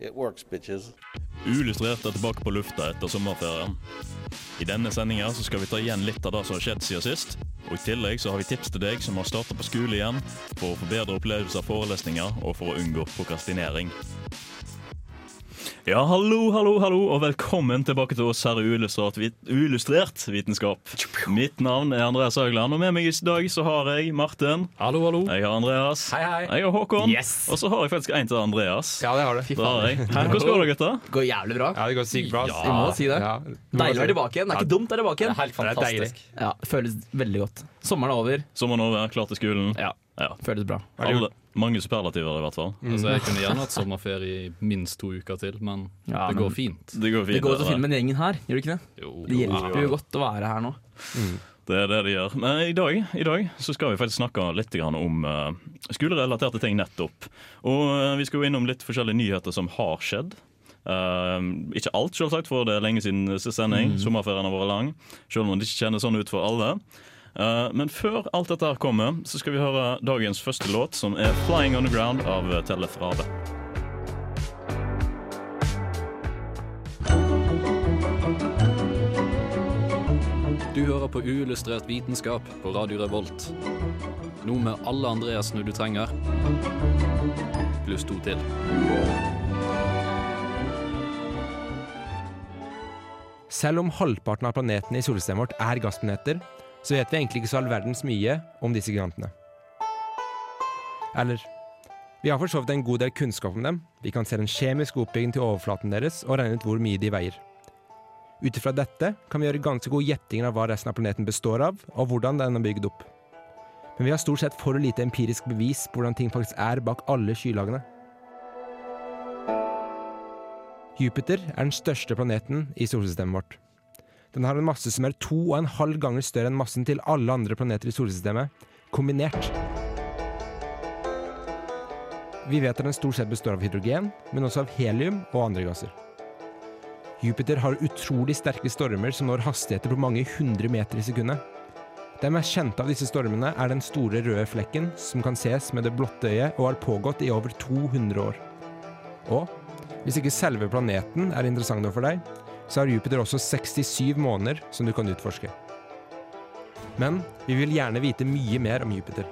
it works, bitches. Uillustrert er tilbake på lufta etter sommerferien. I denne sendinga skal vi ta igjen litt av det som har skjedd siden sist. Og I tillegg så har vi tips til deg som har starta på skole igjen, for å få bedre opplevelse av forelesninger og for å unngå prokrastinering. Ja, hallo, hallo, hallo, og velkommen tilbake til oss her i Uillustrert, vit Uillustrert vitenskap. Mitt navn er Andreas Haugland, og med meg i dag så har jeg Martin. Hallo, hallo. Jeg har Andreas. Hei, hei. Jeg har Håkon. Yes. Og så har jeg faktisk en til Andreas. Ja, det har du. Fy har jeg. Hvordan går det, gutter? Går jævlig bra. Ja, det går sykt bra. Ja. Vi må si det. Ja. Deilig å være tilbake igjen. Det er ikke dumt å være tilbake igjen. helt fantastisk. Ja, føles veldig godt. Sommeren er over. Sommeren er over, klar til skolen. Ja, Ja. føles bra. Alle, mange superlativer i hvert fall. Altså, jeg kunne gjerne hatt sommerferie i minst to uker til, men Ja, det går fint. Det går fint. Det går så å fint med den gjengen her, gjør det ikke det? Jo, Det hjelper jo godt å være her nå. Det er det det gjør. Men i dag, i dag så skal vi faktisk snakke litt om uh, skolerelaterte ting nettopp. Og eh, vi skal gå innom litt forskjellige nyheter som har skjedd. Uh, ikke alt, selvsagt, for det er lenge siden siste sending. Sommerferien har vært lang. Selv om det ikke kjennes sånn ut for alle. Eh, men før alt dette her kommer, så skal vi høre dagens første låt, som er 'Flying On The Ground' av Telle Frade. Du hører på uillustrert vitenskap på Radio Revolt. Nå med alle Andreassene du trenger, pluss to til. Selv om halvparten av planetene i solsystemet vårt er gassplaneter, så vet vi egentlig ikke så all verdens mye om disse gigantene. Eller Vi har for så vidt en god del kunnskap om dem. Vi kan se den kjemiske oppbyggingen til overflaten deres og regne ut hvor mye de veier. Ut ifra dette kan vi gjøre ganske gode gjettinger av hva resten av planeten består av, og hvordan den er bygd opp. Men vi har stort sett for lite empirisk bevis på hvordan ting faktisk er bak alle skylagene. Jupiter er den største planeten i solsystemet vårt. Den har en masse som er to og en halv ganger større enn massen til alle andre planeter i solsystemet, kombinert. Vi vet at den stort sett består av hydrogen, men også av helium og andre gasser. Jupiter har utrolig sterke stormer som når hastigheter på mange hundre meter i sekundet. Den mest kjente av disse stormene er den store røde flekken, som kan ses med det blotte øyet og har pågått i over 200 år. Og hvis ikke selve planeten er interessant for deg, så har Jupiter også 67 måneder som du kan utforske. Men vi vil gjerne vite mye mer om Jupiter.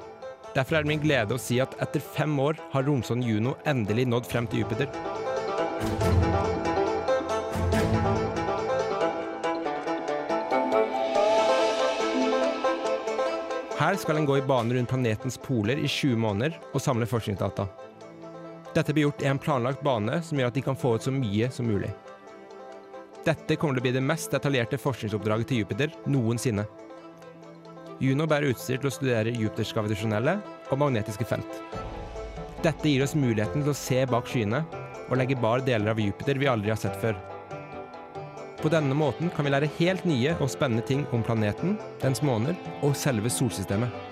Derfor er det min glede å si at etter fem år har romsonden Juno endelig nådd frem til Jupiter. Her skal en gå i bane rundt planetens poler i 20 måneder og samle forskningsdata. Dette blir gjort i en planlagt bane som gjør at de kan få ut så mye som mulig. Dette kommer til å bli det mest detaljerte forskningsoppdraget til Jupiter noensinne. Juno bærer utstyr til å studere Jupiters gravitasjonelle og magnetiske felt. Dette gir oss muligheten til å se bak skyene og legge bar deler av Jupiter vi aldri har sett før. På denne måten kan vi lære helt nye og spennende ting om planeten, dens måner og selve solsystemet.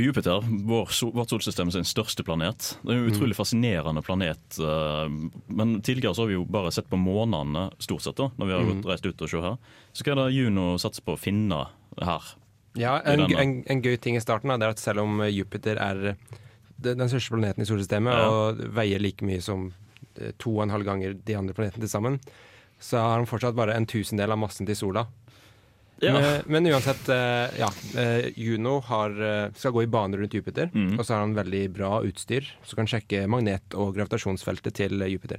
Jupiter, vår, vårt solsystem sin største planet. Det er en utrolig fascinerende planet. eh, Men tidligere så har vi jo bare sett på månene stort sett, da, når vi har gått reist ut og se her. Så hva er det Juno satser på å finne her? Ja, en, en, en gøy ting i starten er at selv om Jupiter er den den største planeten i solsystemet Ja. og veier like mye som eh, to og en halv ganger de andre planetene til sammen, så har han fortsatt bare en tusendel av massen til sola. Ja. Men, men uansett, eh, ja. eh, Juno har, eh, skal gå i bane rundt Jupiter, Mm. og så har han veldig bra utstyr som kan sjekke magnet- og gravitasjonsfeltet til Jupiter.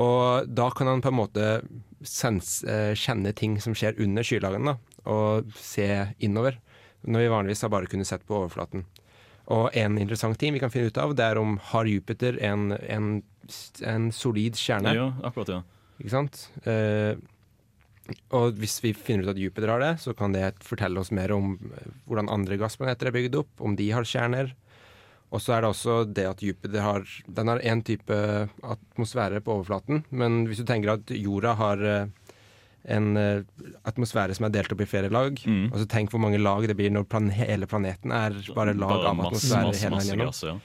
Og da kan han på en måte sens, eh, kjenne ting som skjer under skylagene, da, og se innover. Når vi vanligvis har bare kunnet sett på overflaten. Og en interessant ting vi kan finne ut av, det er om har Jupiter en, en, en solid kjerne. Ja, akkurat, ja. Ikke sant? Eh, Og hvis vi finner ut at Jupiter har det, så kan det fortelle oss mer om eh, hvordan andre gassplaneter er bygd opp, om de har kjerner. Og så er det også det at Jupiter har Den har én type atmosfære på overflaten, men hvis du tenker at jorda har eh, en eh, atmosfære som er delt opp i flere lag, Mm. og så tenk hvor mange lag det blir når plan hele planeten er bare lag Bare av atmosfære masse, masse gjennom. gass, ja.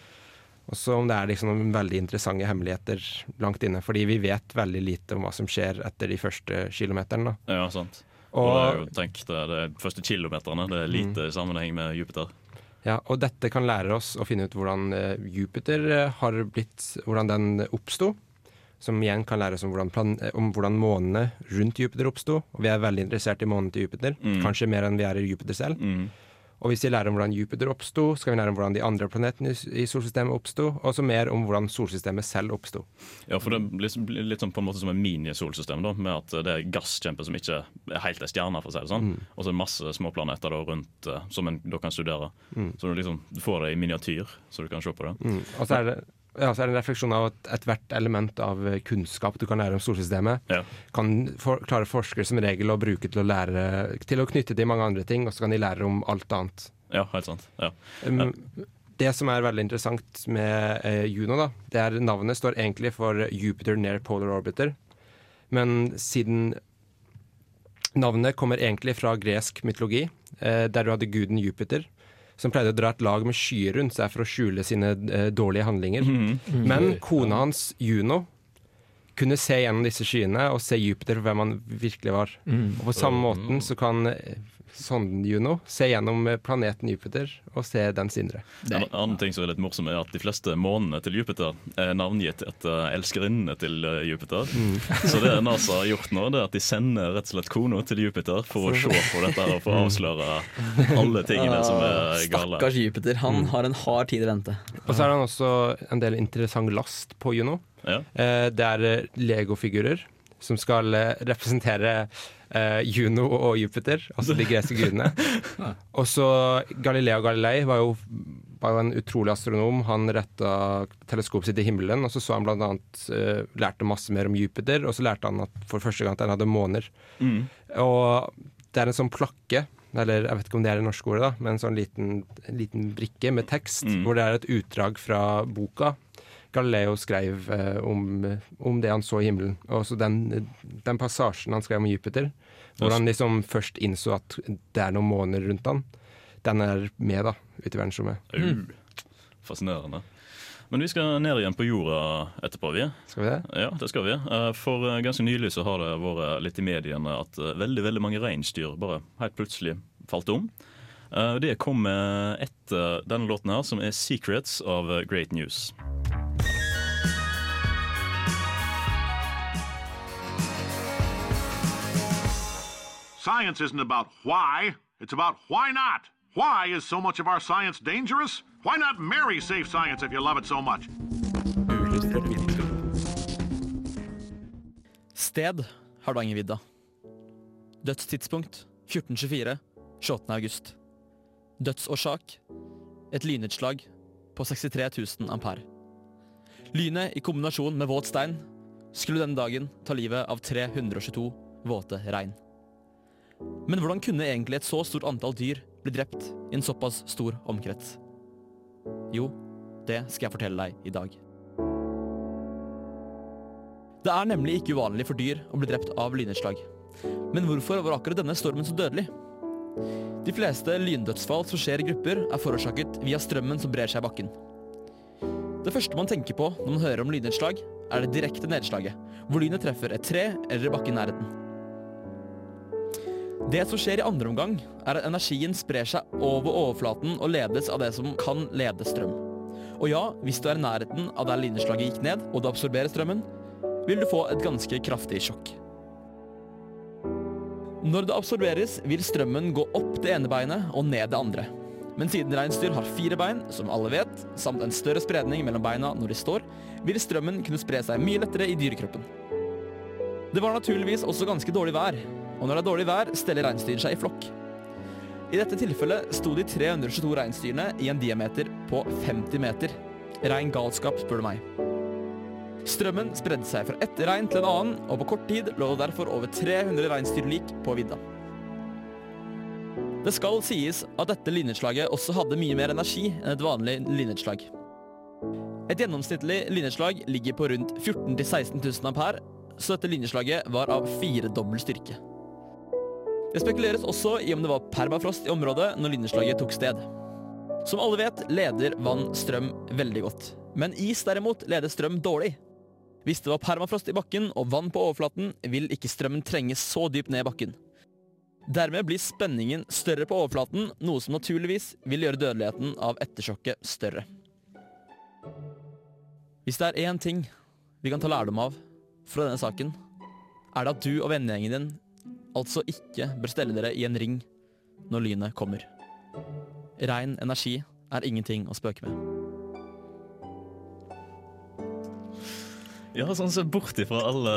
Og så om det er liksom noen veldig interessante hemmeligheter langt inne. Fordi vi vet veldig lite om hva som skjer etter de første kilometerne. da. ja, sant. Og, det er jo, Og, tenk, det, er de første kilometerne det er lite i sammenheng med Jupiter. ja, og dette kan lære oss å finne ut hvordan eh, Jupiter eh, har blitt Hvordan den oppsto. Som igjen kan lære oss om hvordan, plan eh, om hvordan månene rundt Jupiter oppsto. Og vi er veldig interessert i månen til Jupiter. Mm. Kanskje mer enn vi er i Jupiter selv. Mm. Og hvis vi lærer om hvordan Jupiter oppsto, skal vi lære om hvordan de andre planetene i solsystemet oppsto, og så mer om hvordan solsystemet selv oppsto. Ja, for det blir liksom- litt sånn på en måte som en minisolsystem, da, med at det er gasskjemper som ikke er helt ei stjerne, for å si det sånn. Og så er det masse småplaneter da rundt eh, som en da kan studere. Så du liksom du får det i miniatyr, så du kan se på det. Mm. Og så er det ja, så er det en refleksjon av at ethvert element av eh, kunnskap du kan lære om solsystemet, Ja. kan for, klare forskere som regel å bruke til å lære Til å knytte til mange andre ting, og så kan de lære om alt annet. Ja, helt sant. Ja. Um, Det som er veldig interessant med eh, Juno, da, det er navnet står egentlig for Jupiter Near Polar Orbiter. Men siden Navnet kommer egentlig fra gresk mytologi, eh, der du hadde guden Jupiter, som pleide å dra et lag med skyer rundt seg for å skjule sine eh, dårlige handlinger. Men kona hans, Juno, kunne se gjennom disse skyene og se Jupiter for hvem han virkelig var. Og på samme måten så kan eh, sonden Juno se gjennom eh, planeten Jupiter og se dens indre. En annen ting som er litt morsom, er at de fleste månene til Jupiter er navngitt etter elskerinnene til Jupiter. Jupiter. Så det NASA har gjort nå, det er at de sender rett og slett kona til Jupiter for å se på dette her og for å avsløre alle tingene som er gale. Stakkars Jupiter. Han har en hard tid i vente. Og så er han også en del interessant last på Juno. Ja. Eh, Det er eh, legofigurer som skal eh, representere eh, Juno og Jupiter, altså de greske gudene. Og så Galileo Galilei var jo, var jo en utrolig astronom. Han retta teleskopet sitt i himmelen, og så så han blant annet eh, lærte masse mer om Jupiter, og så lærte han at for første gang at den hadde måner. Mm. Og det er en sånn plakke, eller jeg vet ikke om det er det norske ordet, da, men en sånn liten, liten brikke med tekst, Mm. hvor det er et utdrag fra boka. Galileo skrev eh, om, om det han så i himmelen. Og så den, den passasjen han skrev om Jupiter, hvor han liksom først innså at det er noen måner rundt han, den er med da, ute i verdensrommet. Mm. fascinerende. Men vi skal ned igjen på jorda etterpå, vi. Skal vi det? Ja, det skal vi. Eh, For eh, ganske nylig så har det vært litt i mediene at eh, veldig veldig mange reinsdyr bare helt plutselig falt om. Eh, Det kom eh, etter denne låten her, som er 'Secrets' av eh, Great News. Science isn't about why, it's about why not. Why is so much of our science dangerous? Why not marry safe science if you love it so much? Sted Hardangervidda. Dødstidspunkt 1424 28. august. Dødsårsak et lynnedslag på 63 000 ampere. Lynet i kombinasjon med våt stein skulle denne dagen ta livet av 322 våte rein. Men hvordan kunne egentlig et så stort antall dyr bli drept i en såpass stor omkrets? Jo, det skal jeg fortelle deg i dag. Det er nemlig ikke uvanlig for dyr å bli drept av lynnedslag. Men hvorfor var akkurat denne stormen så dødelig? De fleste lyndødsfall som skjer i grupper, er forårsaket via strømmen som brer seg i bakken. Det første man tenker på når man hører om lynnedslag, er det direkte nedslaget, hvor lynet treffer et tre eller bakken i nærheten. Det som skjer i andre omgang, er at energien sprer seg over overflaten og ledes av det som kan lede strøm. Og ja, hvis du er i nærheten av der lynnedslaget gikk ned, og du absorberer strømmen, vil du få et ganske kraftig sjokk. Når det absorberes, vil strømmen gå opp det ene beinet og ned det andre. Men siden reinsdyr har fire bein, som alle vet, samt en større spredning mellom beina når de står, vil strømmen kunne spre seg mye lettere i dyrekroppen. Det var naturligvis også ganske dårlig vær, og når det er dårlig vær, steller reinsdyr seg i flokk. I dette tilfellet sto de 322 reinsdyrene i en diameter på 50 meter. Rein galskap, spør du meg. Strømmen spredde seg fra ett rein til en annen, og på kort tid lå det derfor over 300 reinsdyrlik på vidda. Det skal sies at dette lynnedslaget også hadde mye mer energi enn et vanlig lynnedslag. Et gjennomsnittlig lynnedslag ligger på rundt 14 000-16 000 ampere, så dette lynnedslaget var av firedobbel styrke. Det spekuleres også i om det var permafrost i området når lynnedslaget tok sted. Som alle vet, leder vann strøm veldig godt. Men is derimot leder strøm dårlig. Hvis det var permafrost i bakken og vann på overflaten, vil ikke strømmen trenge så dypt ned i bakken. Dermed blir spenningen større på overflaten, noe som naturligvis vil gjøre dødeligheten av ettersjokket større. Hvis det er én ting vi kan ta lærdom av fra denne saken, er det at du og vennegjengen din altså ikke bør stelle dere i en ring når lynet kommer. Rein energi er ingenting å spøke med. Ja, sånn Se bort ifra alle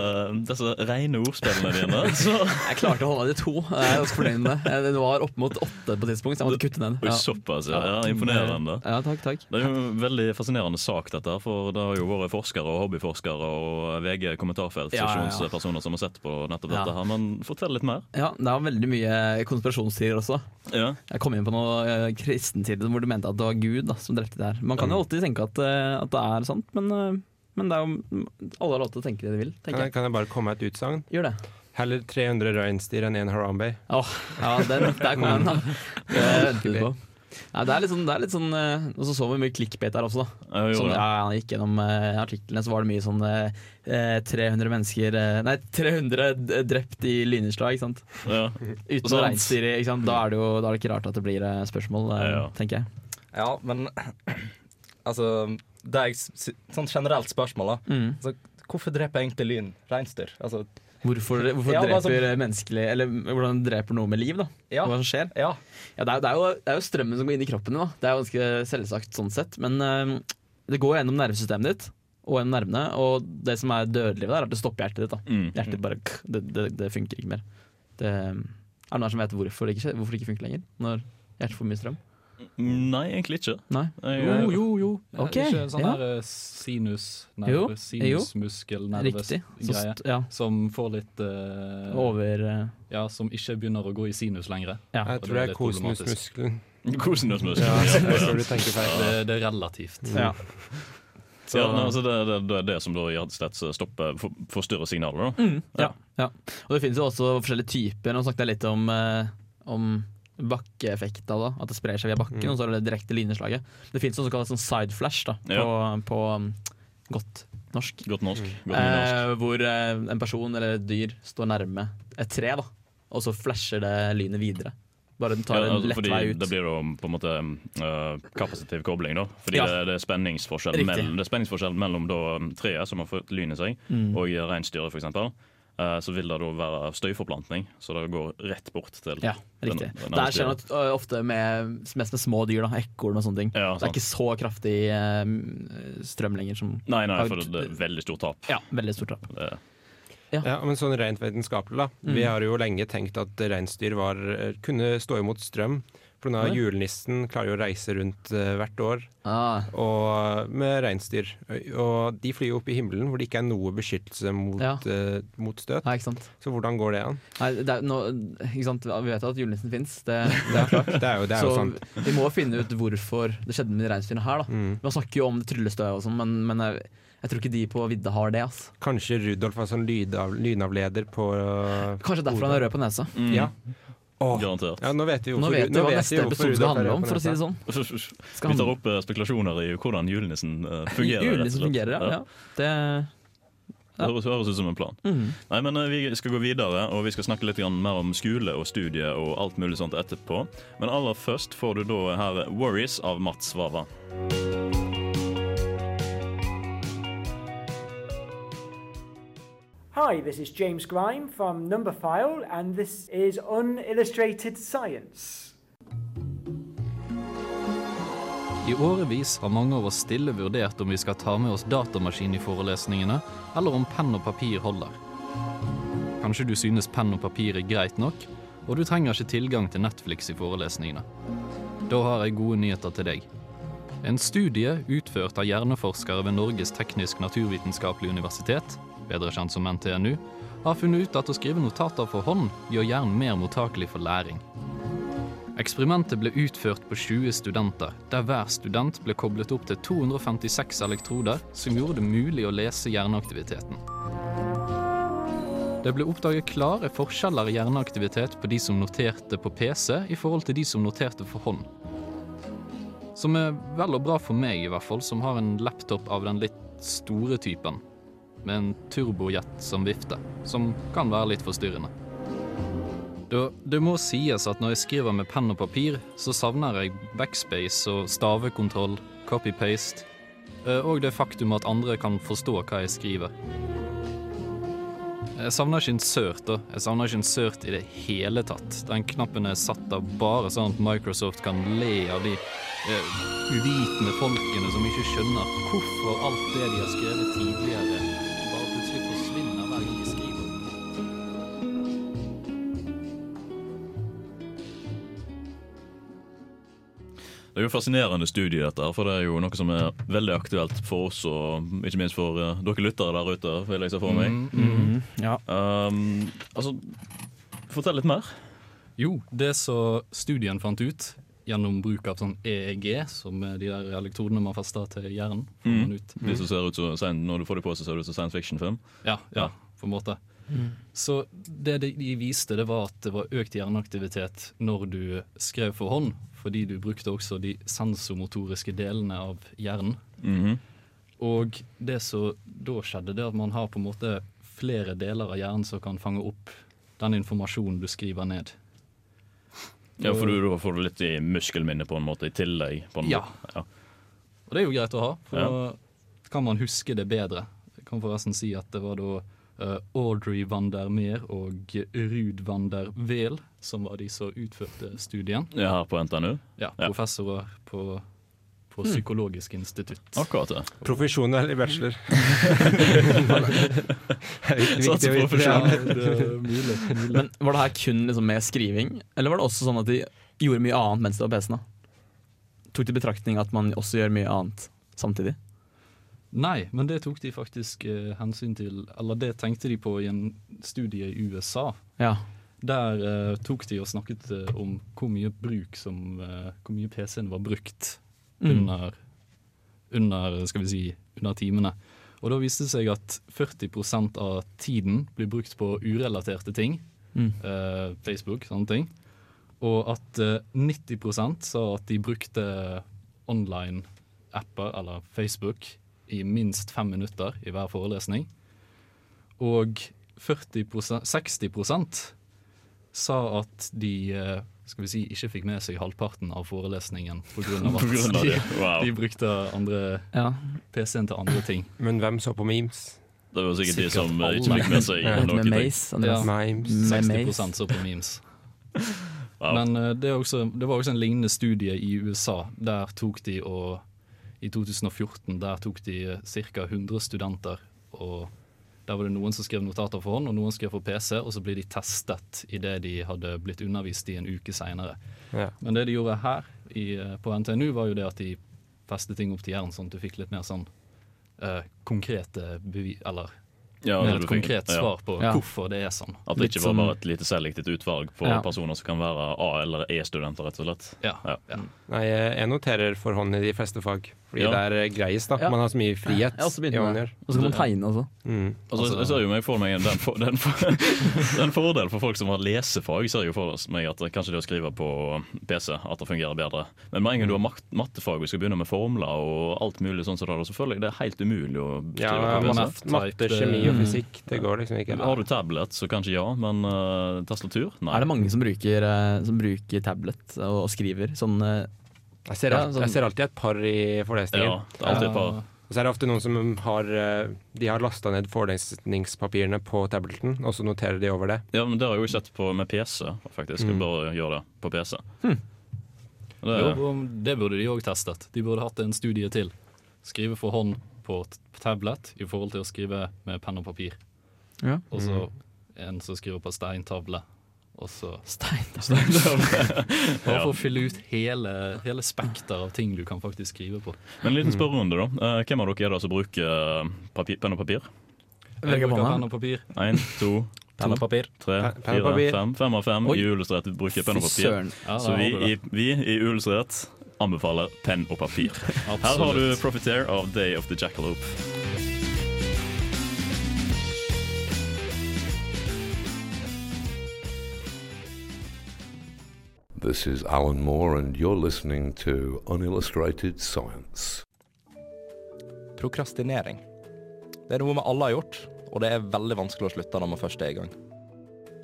disse rene ordspillene dine. Så. Jeg klarte å holde de to. Jeg er ganske fornøyd med det. Det var opp mot åtte på tidspunkt, så jeg måtte kutte ned. Ja. såpass, ja. ja. Imponerende. Ja, takk, takk. Det er jo en veldig fascinerende sak, dette. For det har jo vært forskere og hobbyforskere og VG kommentarfeltstasjonspersoner som har sett på nettopp dette. her Men fortell litt mer. Ja, det var veldig mye konspirasjonstider også. Ja. Jeg kom inn på noe kristentid, kristentider hvor du mente at det var Gud da, som drepte det her. Man kan jo alltid tenke at, uh, at det er sant, men uh, men det er jo, alle har lov til å tenke det de vil. Kan jeg, kan jeg bare komme med et utsagn? Gjør det. Heller 300 reinsdyr enn én Harambe. Åh, ja, den, der kom den, da. Det venter vi på. Nei, det er litt sånn, det er litt sånn eh, Og så så vi mye clickbait der også, da. Sånn, ja, Han gikk gjennom uh, artiklene, så var det mye sånn uh, 300 mennesker uh, Nei, 300 drept i lynnedslag, ikke sant. Ja. Uten Sant. reinsdyr i, ikke sant. Da er, det jo, da er det ikke rart at det blir eh, spørsmål, eh, Ja, ja. tenker jeg. Ja, men altså Det er et sånn generelt spørsmål, da. Mm. Altså, hvorfor dreper egentlig lyn reinsdyr? Altså, Hvorfor, hvorfor Ja, dreper dreper menneskelig Eller hvordan dreper noe med liv, da? Ja. Hva som skjer? ja. Ja, det, er, det, er jo, det er jo strømmen som går inn i kroppen din. da. Det er jo ganske selvsagt sånn sett. Men eh, det går gjennom nervesystemet ditt og gjennom nervene. Og det som er dødelig det, er at det stopper hjertet ditt. da. Mm. Hjertet bare det, det, det funker ikke mer. Det, er det noen som vet hvorfor det ikke, hvorfor det ikke funker lenger? Når hjertet får mye strøm? Nei, egentlig ikke. Nei? Jo, jo, jo. Ok, Er ikke sånn ja. her sinus Sinusmuskel st- ja, Som får litt uh, over uh, Ja, som ikke begynner å gå i sinus lenger. Ja. Jeg tror det er er kosinusmuskelen. Kosinusmuskelen. Ja. Det, det er relativt. ja. Ja, altså det, det, det er det som da stopper for, forstyrrer signaler. da. Mm, ja, ja. Og det finnes jo også forskjellige typer. Nå snakket jeg litt om, eh, om bakkeeffekta, da. At det sprer seg via bakken, Mm. og så er det direkte lynnedslaget. Det finnes også kalt sånn side flash da, på, Ja. på um, godt norsk. Godt norsk. Godt norsk. Eh, hvor eh, en person eller et dyr står nærme et tre, da, og så flasher det lynet videre. Bare den tar Ja, en altså, lett vei ut. Det blir da på en måte uh, kapasitiv kobling. da Fordi Ja. det, det er spenningsforskjell mellom, det er spenningsforskjell mellom da, treet, som har fått lyn i seg, Mm. og reinsdyret, f.eks. Uh, så vil det da være støyforplantning, så det går rett bort til Ja, riktig. den Der skjer det øh, ofte med, mest med små dyr, da, ekorn og sånne ting. Ja, det er ikke så kraftig eh, strøm lenger som Nei, nei, for det, er veldig stort tap. Ja, veldig stort tap. Det, Ja, men sånn rent vitenskapelig, da. Mm. Vi har jo lenge tenkt at reinsdyr var, kunne stå imot strøm. For Oi. julenissen klarer jo å reise rundt eh, hvert år Ah, og, med reinsdyr. Og de flyr jo opp i himmelen hvor det ikke er noe beskyttelse mot, Ja. uh, mot støt. sant. Så hvordan går det an? Nei, det er, nå, ikke sant? Vi vet jo at julenissen fins, det, det er klart. Det er jo, det er jo Så sant. vi må finne ut hvorfor det skjedde med de reinsdyrene her. da Mm. Man snakker jo om det tryllestøvet og sånn, men, men jeg, jeg tror ikke de på vidda har det. Altså. Kanskje Rudolf var sånn lydav, lynavleder på uh, Kanskje derfor han er rød på nesa. mm, Ja. Garantert. ja, nå vet vi Nå vet du hva vet neste hvorfor episode skal handle om, for å si det sånn. Vi tar opp eh, spekulasjoner i hvordan julenissen eh, fungerer. Julenissen fungerer, ja. ja. Det, Det høres, høres ut som en plan. mhm. Nei, men eh, Vi skal gå videre, og vi skal snakke litt mer om skole og studie og alt mulig sånt etterpå. Men aller først får du da her 'Worries' av Mats Vava. Hi, this is James Grime from Numberphile, and this is Unillustrated Science. I årevis har mange av oss stille vurdert om vi skal ta med oss datamaskin i forelesningene, eller om penn og papir holder. Kanskje du synes penn og papir er greit nok, og du trenger ikke tilgang til Netflix i forelesningene. Da har jeg gode nyheter til deg. En studie utført av hjerneforskere ved Norges teknisk-naturvitenskapelige universitet, bedre kjent som NTNU, har funnet ut at å skrive notater for hånd gjør hjernen mer mottakelig for læring. Eksperimentet ble utført på 20 studenter, der hver student ble koblet opp til 256 elektroder som gjorde det mulig å lese hjerneaktiviteten. Det ble oppdaget klare forskjeller i hjerneaktivitet på de som noterte på PC i forhold til de som noterte for hånd. Som er vel og bra for meg, i hvert fall, som har en laptop av den litt store typen. Med en turbojet som vifter, som kan være litt forstyrrende. Det, det må sies at når jeg skriver med penn og papir, så savner jeg backspace og stavekontroll, copy-paste, eh, og det faktum at andre kan forstå hva jeg skriver. Jeg savner ikke insert, da. Jeg savner ikke en sørt i det hele tatt. Den knappen er satt av bare sånn at Microsoft kan le av de eh, uvitende folkene som ikke skjønner hvorfor alt det de har skrevet tidligere, Det er jo fascinerende studie, dette, her, for det er jo noe som er veldig aktuelt for oss, og ikke minst for uh, dere lyttere der ute, vil jeg se for meg. Mhm, ja. Um, altså, fortell litt mer. Jo, det som studien fant ut gjennom bruk av sånn EEG, som er de der elektrodene man fester til hjernen. Mm. ut. De som ser ut som, når du får det på, så ser det ut som science fiction-film. Ja, ja, på en måte. Mm. Så det de de viste, det var at det var økt hjerneaktivitet når du skrev for hånd, fordi du brukte også de sensomotoriske delene av hjernen. Mhm. Og det som da skjedde, det er at man har på en måte flere deler av hjernen som kan fange opp den informasjonen du skriver ned. Ja, for du, får du litt i muskelminnet på en måte i tillegg. På en Ja. ja. Og det er jo greit å ha, for Ja. da kan man huske det bedre. Jeg kan forresten si at det var da Audrey van der Meer og Ruud van der Weel som var de som utførte studien. Ja, her på NTNU? Ja, professorer på, på Hmm. Psykologisk institutt. Akkurat det. Profesjonell bachelor? Satser på Ja, profesjon. det mulig, mulig. Men Var det her kun liksom med skriving, eller var det også sånn at de gjorde mye annet mens det var PC-en? Tok til i betraktning at man også gjør mye annet samtidig? Nei, men det tok de faktisk eh, hensyn til Eller det tenkte de på i en studie i USA. Ja. Der eh, tok de og snakket eh, om hvor mye bruk som eh, Hvor mye PC-en var brukt Mm. under, under Skal vi si under timene. Og da viste det seg at 40% av tiden blir brukt på urelaterte ting. Mm. eh, Facebook, sånne ting. Og at eh, 90% sa at de brukte online-apper, eller Facebook, i minst fem minutter i hver forelesning. Og 40 60% sa at de eh, skal vi si, ikke fikk med seg halvparten av forelesningen pga. Av at de, det. Wow. de brukte andre Ja. PC-en til andre ting. Men hvem så på memes? Det var sikkert de som alle. ikke fikk med seg Ja. noe. Med ja. Memes. 60 Mace. så på memes. Wow. Men eh, det, er også, det var også en lignende studie i USA. Der tok de og I 2014 der tok de ca. 100 studenter. og Der var det noen som skrev notater for hånd, og noen skrev for PC. Og så ble de testet idet de hadde blitt undervist i en uke seinere. Ja. Men det de gjorde her i, eh, på NTNU, var jo det at de festet ting opp til jern, sånn at du fikk litt mer sånn eh, konkrete bevis Eller Ja, med et konkret fikk, svar på Ja. hvorfor det er sånn. At det ikke var sånn- bare et lite selektivt utvalg på Ja. personer som kan være A- eller E-studenter, rett og slett. Ja, Ja. ja. Nei, jeg noterer for hånd i de fleste fag. Fordi Ja. det er eh, greiest, da. Ja. Man har så mye frihet. Og så kan man tegne også. Mm. Altså, jeg ser jo meg for meg den, for, den, for, den fordelen for folk som har lesefag, ser jo for meg at kanskje det å skrive på PC at det fungerer bedre. Men med en gang du har mat mattefag og skal begynne med formler og alt mulig sånn som det, så føler jeg det er helt umulig å Ja, skrive på man PC. matte, kjemi og Mm. fysikk. Det går liksom ikke. Har du tablet, så kanskje ja, men uh, tastatur? Nei. Er det mange som bruker, eh, som bruker tablet og, og skriver? Sånn eh, Jeg ser, Ja, alt, sånn- jeg ser alltid et par i forelesningen. Ja, det er alltid et par. Og så er det ofte noen som har eh, De har lasta ned forelesningspapirene på tableten, og så noterer de over det. Ja, men Det har jeg jo sett på med PC, faktisk. Mm. Mm. Bare gjør det på PC. Hmm. Det, Det, Jo, det burde de òg testet. De burde hatt en studie til. Skrive for hånd på tablet i forhold til å skrive med penn og papir. Ja. Og så en som skriver på steintavle. Og så Stein. Bare Ja. for å fylle ut hele, hele spekter av ting du kan faktisk skrive på. Men en liten spørrerunde, da. Eh, hvem av dere er det som bruker eh, papir, penn og papir? Jeg bruker penn og papir. Én, to, Penn og papir. tre, fire, papir. fem. Fem av fem Oi. i Ulestret bruker penn og papir. Ja, Så vi i, vi i Ulestret anbefaler penn og papir. Her har du Profitair av Day of the Jackalope. This is Alan Moore, and you're listening to Unillustrated Science. Prokrastinering. Det er noe vi alle har gjort, og det er veldig vanskelig å slutte når man først er i gang.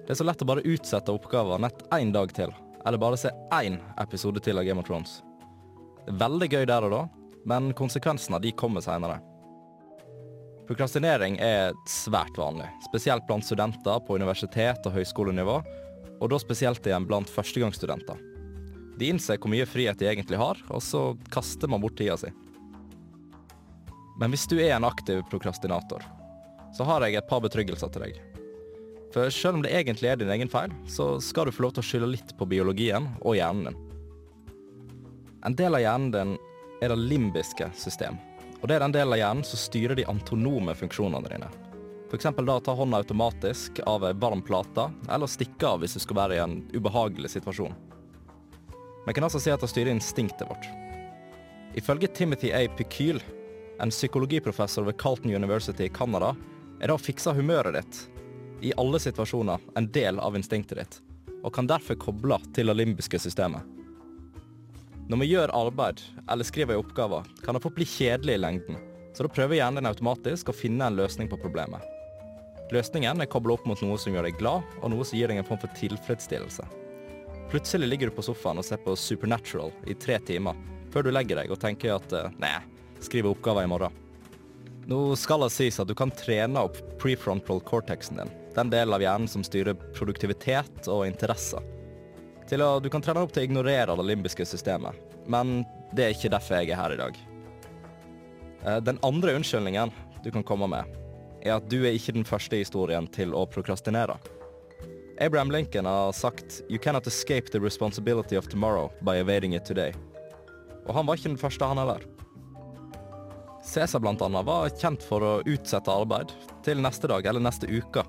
Det er så lett å bare utsette oppgaver nett én dag til, eller bare se én episode til av Game of Thrones. Veldig gøy der og da, men konsekvensene de kommer seinere. Prokrastinering er svært vanlig, spesielt blant studenter på universitet og høyskolenivå, og da spesielt igjen blant førstegangsstudenter. De innser hvor mye frihet de egentlig har, og så kaster man bort tida si. Men hvis du er en aktiv prokrastinator, så har jeg et par betryggelser til deg. For selv om det egentlig er din egen feil, så skal du få lov til å skylde litt på biologien og hjernen din. En del av hjernen din er det limbiske system, og det er den delen av hjernen som styrer de antonome funksjonene dine. Eksempel da ta hånda automatisk av ei varm plate, eller stikke av hvis du skal være i en ubehagelig situasjon. Vi kan altså si at det styrer instinktet vårt. Ifølge Timothy A. Pekyl, en psykologiprofessor ved Carlton University i Canada, er det å fikse humøret ditt i alle situasjoner en del av instinktet ditt, og kan derfor koble til det limbiske systemet. Når vi gjør arbeid eller skriver i oppgaver, kan det fort bli kjedelig i lengden, så da prøver hjernen din automatisk å finne en løsning på problemet. Løsningen er koblet opp mot noe som gjør deg glad, og noe som gir deg en form for tilfredsstillelse. Plutselig ligger du på sofaen og ser på Supernatural i tre timer, før du legger deg og tenker at eh, nei, skriver oppgaver i morgen. Nå skal det sies at du kan trene opp prefrontal cortexen din, den delen av hjernen som styrer produktivitet og interesser. Til å, du kan trene opp til å ignorere det limbiske systemet, men det er ikke derfor jeg er her i dag. Eh, Den andre unnskyldningen du kan komme med, er at du er ikke den første historien til å prokrastinere. Abraham Lincoln har sagt «You cannot escape the responsibility of tomorrow by evading it today». Og han var ikke den første, han heller. Cæsar annet var kjent for å utsette arbeid til neste dag eller neste uke.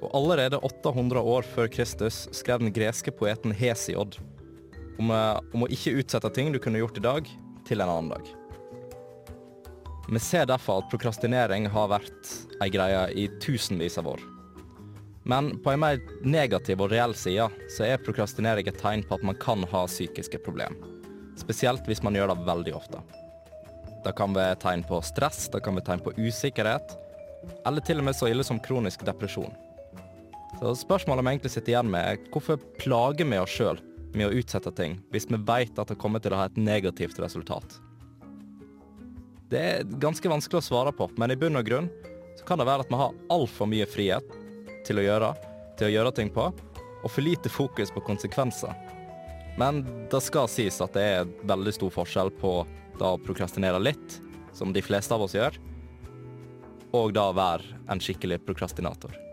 Og allerede 800 år før Kristus skrev den greske poeten Hesiod om, eh, om å ikke utsette ting du kunne gjort i dag, til en annen dag. Vi ser derfor at prokrastinering har vært ei greie i tusenvis av år. Men på en mer negativ og reell side så er prokrastinering et tegn på at man kan ha psykiske problemer. Spesielt hvis man gjør det veldig ofte. Det kan være tegn på stress, det kan være tegn på usikkerhet, eller til og med så ille som kronisk depresjon. Så spørsmålet vi egentlig sitter igjen med, er hvorfor plager vi oss sjøl med å utsette ting, hvis vi vet at det kommer til å ha et negativt resultat? Det er ganske vanskelig å svare på, men i bunn og grunn så kan det være at vi har altfor mye frihet til å gjøre, til å gjøre ting på, og for lite fokus på konsekvenser. Men det skal sies at det er veldig stor forskjell på da å prokrastinere litt, som de fleste av oss gjør, og da være en skikkelig prokrastinator.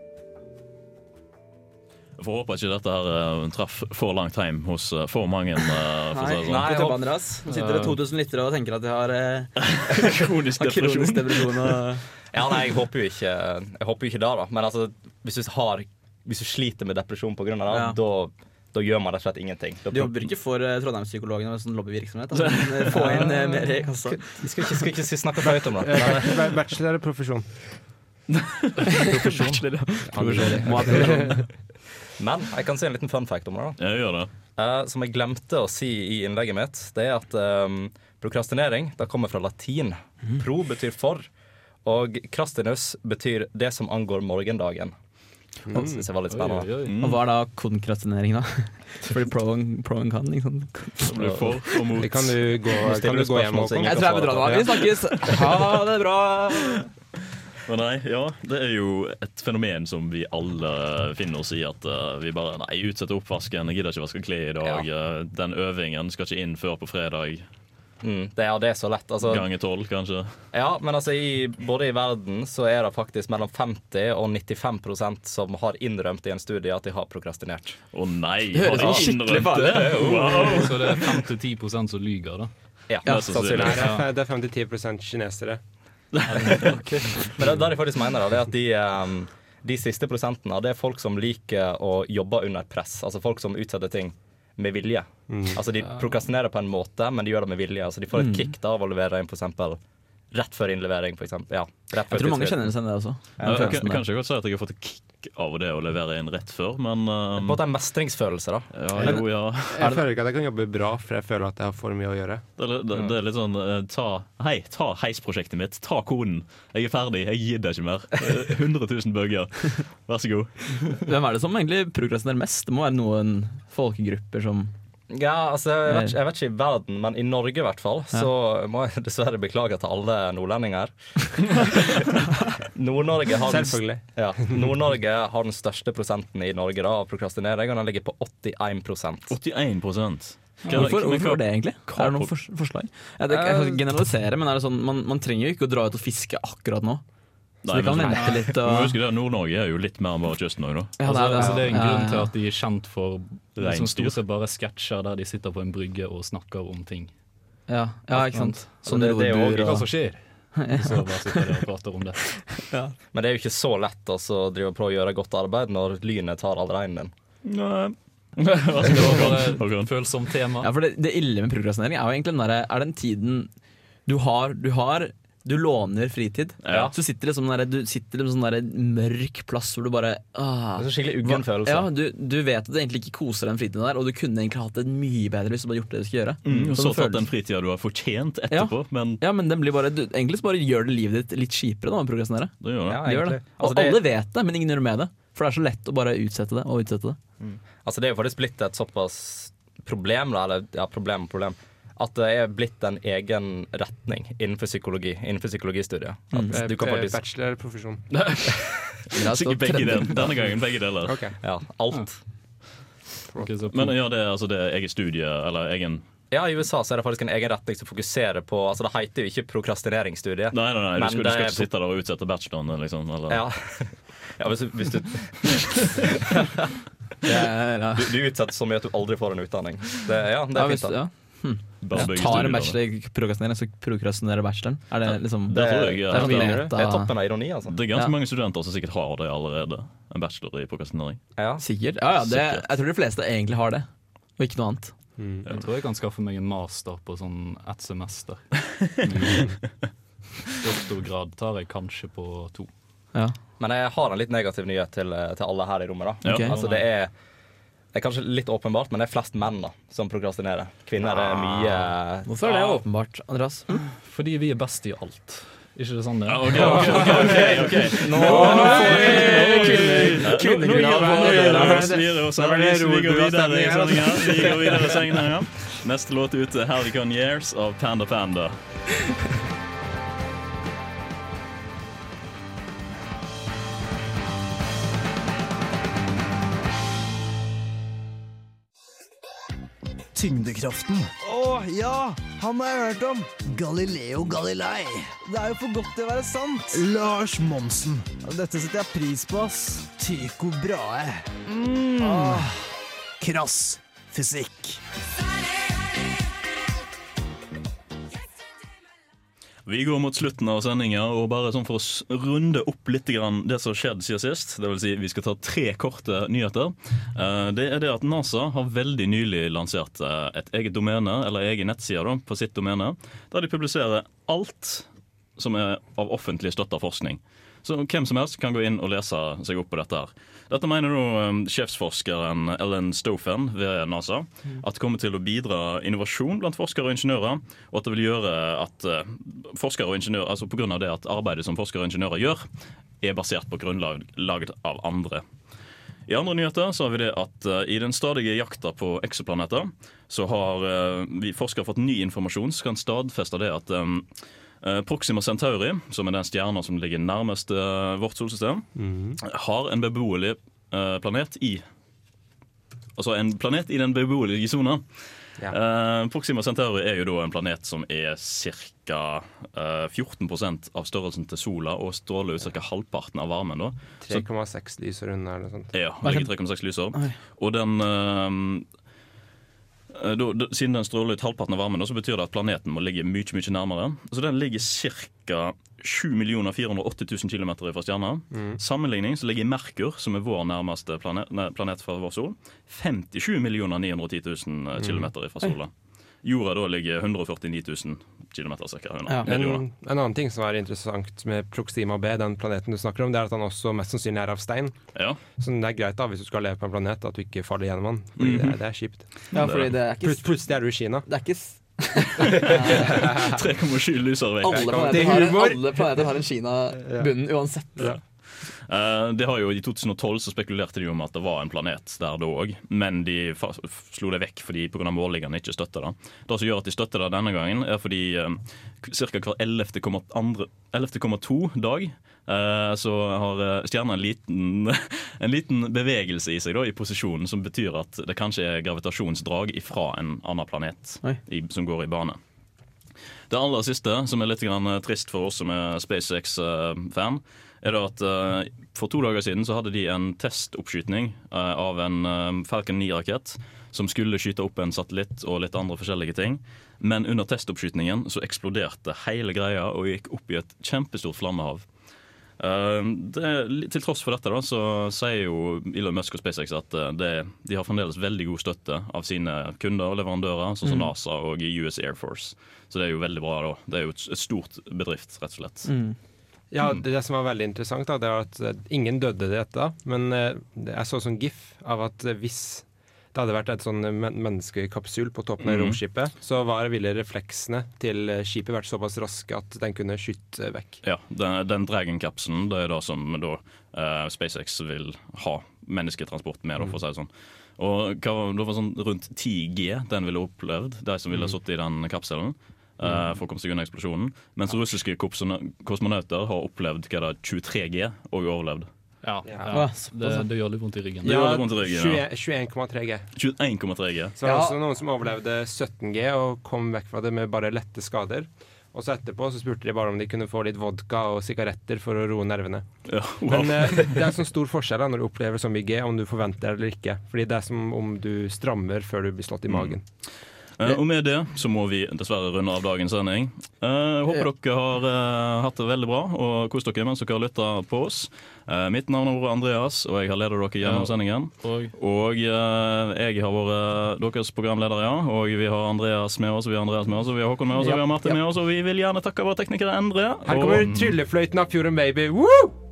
Får håpe ikke dette her uh, traff for langt hjem hos uh, for mange. Uh, for Nei, det sånn. nei jeg Andreas. Nå sitter det 2000 lyttere og tenker at de har Kronisk depresjon. kronisk depresjon. Og... Ja, nei, jeg håper jo ikke, jeg håper ikke det, da. Men altså, hvis du, har, hvis du sliter med depresjon pga. det, Ja. da, da gjør man rett og slett ingenting. Da Du jobber ikke for uh, Trondheimspsykologene med sånn lobbyvirksomhet? Altså. Få inn uh, mer i kassa. Vi skal ikke, skal ikke snakke høyt om det. Bachelor er profesjon? Profesjon. Profesjon. Men jeg kan si en liten fun fact om det. da. Jeg gjør det. uh, som jeg glemte å si i innlegget mitt, det er at um, prokrastinering det kommer fra latin. Pro betyr for, og crastinus betyr det som angår morgendagen. Det synes jeg var litt spennende. Og hva er da konkrastinering, da? Fordi pro and, pro and con, liksom. Blir for og mot. Kan du gå, kan du gå hjem, og? Jeg tror jeg vil dra nå. Vi snakkes! Ha det bra! Men nei, ja, det er jo et fenomen som vi alle finner oss i. At eh, vi bare nei, utsetter oppvasken, jeg gidder ikke vaske klær i dag. Ja. den øvingen skal ikke inn før på fredag. Mm, det, ja, det er så lett. Altså, Ganger tolv, kanskje. Ja, men altså i, både i verden så er det faktisk mellom 50 og 95% som har innrømt i en studie at de har prokrastinert. Å nei! Det høres har de sånn skikkelig farlig det? ut. Wow. Så det er 5-10 som lyger, da. Ja, ja, sannsynligvis. det er 5-10% kinesere. Men det, det de faktisk mener, da, det er at de, ehm, de siste prosentene det er folk som liker å jobbe under press. Altså folk som utsetter ting med vilje. Altså De prokrastinerer på en måte, men de gjør det med vilje. Altså De får et Mm. kick av å levere inn eksempel rett før innlevering. For eksempel. ja, rett før Jeg tror mange kjenner seg igjen i det også. Ja, jeg kan, følelsen kanskje jeg godt si at jeg har fått et kick av det å levere inn rett før, men På en um, måte en mestringsfølelse, da. ja, jo, ja. Jeg føler ikke at jeg kan jobbe bra, for jeg føler at jeg har for mye å gjøre. Det det, det er litt sånn eh, ta, Hei, ta heisprosjektet mitt. Ta koden. Jeg er ferdig. Jeg gidder ikke mer. Eh, 100 000 bøger. Vær så god. Hvem er det som egentlig progresserer mest? Det må være noen folkegrupper som Ja, altså, jeg vet, ikke- jeg vet ikke i verden, men i Norge i hvert fall, Ja. så må jeg dessverre beklage til alle nordlendinger. Nord-Norge har, ja, Nord-Norge har den største prosenten i Norge da, av prokrastinering, og den ligger på 81% 81 Hvorfor, hvorfor det, egentlig? Er det noen forslag? Jeg, jeg, kan generalisere, men er det sånn, man, man trenger jo ikke å dra ut og fiske akkurat nå. Så Nei, de kan men- vente litt. Må Og, huske det, Nord-Norge er jo litt mer enn bare kysten òg, da. Ja, altså, det er altså, det er en Ja, grunn til at de er kjent for liksom, stort sett bare sketsjer der de sitter på en brygge og snakker om ting. ja, ja, ikke sant. Sånn det- det er jo Hva som skjer. Så bare sitter de og prater om det. Men det er jo ikke så lett altså, å drive på å gjøre godt arbeid når lynet tar all reinen din. Nei. Det var bare et følsomt tema. Ja, for det, det ille med prokrastinering er jo egentlig den derre Er den tiden du har Du har du låner fritid, Ja. så sitter det som der, du sitter i en sånn mørk plass hvor du bare ah, Det er så skikkelig uggen følelse. Ja, du, du vet at du egentlig ikke koser deg den fritiden der, og du kunne egentlig hatt det mye bedre hvis du bare gjort det du skulle gjøre. Mm, og Så tatt den fritida du har fortjent etterpå, men Ja, men den blir bare du, Egentlig så bare gjør det livet ditt litt kjipere da å progressere. det gjør det. Ja, gjør det. egentlig. Og Altså, det- alle vet det, men ingen gjør noe med det. For det er så lett å bare utsette det og utsette det. Altså, det er jo faktisk blitt et såpass problem, da, eller ja, problem problem, at det er blitt en egen retning innenfor psykologi, innenfor psykologistudiet. Mm. du kan Eh, faktisk Bachelor eller profesjon? Sikkert begge deler. Denne gangen begge deler. Okay. Ja, alt. Okay, Men ja, det, er- altså, det er eget studie, eller egen Ja, I USA så er det faktisk en egen retning som fokuserer på Altså Det heter jo ikke prokrastineringsstudiet. Nei, nei, nei, du skal, du skal ikke sitte der og utsette bacheloren, liksom. Eller, Ja, ja hvis, du, hvis du, du, du utsetter så mye at du aldri får en utdanning. Det, ja, det er fint. da bare Tar en bachelor i prokrastinering, så prokrastinerer bacheloren? Er det liksom Det det, jeg, ja. Det er sånn det, er toppen av ironi, altså. Det er ganske Ja. mange studenter som sikkert har det allerede. En bachelor i prokrastinering. Ja. Sikkert. Ja, ja, det, Sikkert. jeg tror de fleste egentlig har det, og ikke noe annet. Jeg tror jeg kan skaffe meg en master på sånn ett semester. Mm. Doktorgrad tar jeg kanskje på to. Ja. Men jeg har en litt negativ nyhet til, til alle her i rommet. da Okay. Altså det er det er kanskje litt åpenbart, men det er flest menn da som prokrastinerer. Kvinner er mye Hvorfor er det åpenbart, Andreas? Fordi vi er best i alt. Ikke det sånn det? Ja, ok, ok, ok, ok, ok. Nå. Neste låt ute, 'Helicon Years' av Panda Panda. Tyngdekraften. Å ja! Han har jeg hørt om. Galileo Galilei. Det er jo for godt til å være sant. Lars Monsen. Dette setter jeg pris på, ass. Tycho Brahe. Mm. Ah, krass fysikk. Vi går mot slutten av sendinga, og bare sånn for å runde opp litt det som har skjedd siden sist. Det vil si, vi skal ta tre korte nyheter. Eh, Det er det at NASA har veldig nylig lansert eh, et eget domene, eller egen nettside på sitt domene, der de publiserer alt som er av offentlig støtta forskning. Så hvem som helst kan gå inn og lese seg opp på dette. her. Dette mener nå um, sjefsforskeren Ellen Stofan ved NASA at det kommer til å bidra innovasjon blant forskere og ingeniører, og at det vil gjøre at uh, forskere og ingeniører, altså pga. det at arbeidet som forskere og ingeniører gjør, er basert på grunnlag lagd av andre. I andre nyheter så har vi det at uh, i den stadige jakta på eksoplaneter, så har uh, vi forskere fått ny informasjon som kan stadfeste det at um, Proxima Centauri, som er den stjerna som ligger nærmest uh, vårt solsystem, har en beboelig uh, planet i Altså en planet i den beboelige sona. Ja. Proxima Centauri er jo da en planet som er ca. 14% av størrelsen til sola og stråler ut ca. halvparten av varmen. 3,6 lysår unna eller noe sånt. Ja, ligger 3,6 lysår. Og den eh, eh, Siden den stråler ut halvparten av varmen, så betyr det at planeten må ligge mye mye nærmere. Så den ligger ca. 7 480 000 km fra stjerna. Mm. Sammenligning så ligger Merkur, som er vår nærmeste planet, planet fra vår sol, 57 910 000 km fra sola. Jorda da ligger 149 000 km ca. unna. En, en annen ting som er interessant med Proxima B, den planeten du snakker om, det er at han også mest sannsynlig er av stein. Ja. Så det er greit da, hvis du skal leve på en planet, at du ikke faller gjennom den. Fordi -hmm. det, det er kjipt. Ja, fordi det er ikke- Plut- Plutselig er du i Kina. Det er ikke s- 3,7 lysår vekk. Alle planeter, har, en Kina-bunn uansett. Eh, det har jo I 2012 så spekulerte de om at det var en planet der da òg, men de slo det vekk fordi pga. målingene ikke støtter det. Det som gjør at de støtter det denne gangen, er fordi uh, ca. hver 11,2 11 dag eh, så har eh, stjerna en liten, en liten bevegelse i seg da, i posisjonen, som betyr at det kanskje er gravitasjonsdrag ifra en annen planet i, som går i bane. Det aller siste, som er litt grann eh, trist for oss som er SpaceX-fan, er det at uh, for to dager siden så hadde de en testoppskytning uh, av en uh, Falcon 9-rakett som skulle skyte opp en satellitt og litt andre forskjellige ting. Men under testoppskytningen så eksploderte hele greia og gikk opp i et kjempestort flammehav. Eh, det, til tross for dette da, så sier jo Elon Musk og SpaceX at det, de har fremdeles veldig god støtte av sine kunder og leverandører, sånn som Mm. NASA og US Air Force. Så det er jo veldig bra. da. Det er jo et, et stort bedrift, rett og slett. Ja, det, det som var veldig interessant, da, det var at eh, ingen døde i dette. Men eh, jeg så sånn gif av at eh, hvis det hadde vært et sånn men menneskekapsul på toppen av mm. romskipet, så var, ville refleksene til skipet vært såpass raske at den kunne skyte vekk. Ja, Den, den Dragon-kapselen det er det som da eh, SpaceX vil ha mennesketransport med, da, for å si det sånn. Og hva, det var sånn rundt 10 G den ville opplevd, de som ville Mm. sittet i den kapselen. Eh, Mm. for å komme seg unna eksplosjonen. Mens russiske kosmonauter har opplevd hva det er, 23 G og overlevd. Ja, Ja. ja. Det, det gjør litt vondt i ryggen. Ja. 21,3 G. 21,3 G. Så var det også noen som overlevde 17 G og kom vekk fra det med bare lette skader. Og så etterpå så spurte de bare om de kunne få litt vodka og sigaretter for å roe nervene. Ja, wow. Men eh, det er sånn stor forskjell da, når du opplever så mye G, om du forventer det eller ikke. Fordi det er som om du strammer før du blir slått i magen. Og med det så må vi dessverre runde av dagens sending. Eh, håper dere har eh, hatt det veldig bra og kost dere mens dere har lytta på oss. Eh, mitt navn er Andreas, og jeg har ledet dere gjennom Ja. sendingen. Og, eh, jeg har vært deres programleder, ja. Og vi har Andreas med oss, og vi har Andreas med oss, og vi har Håkon med oss, og vi har Martin med oss, og vi vil gjerne takke våre teknikere Endre. Her og- kommer tryllefløyten av Fjorden Baby. Woo!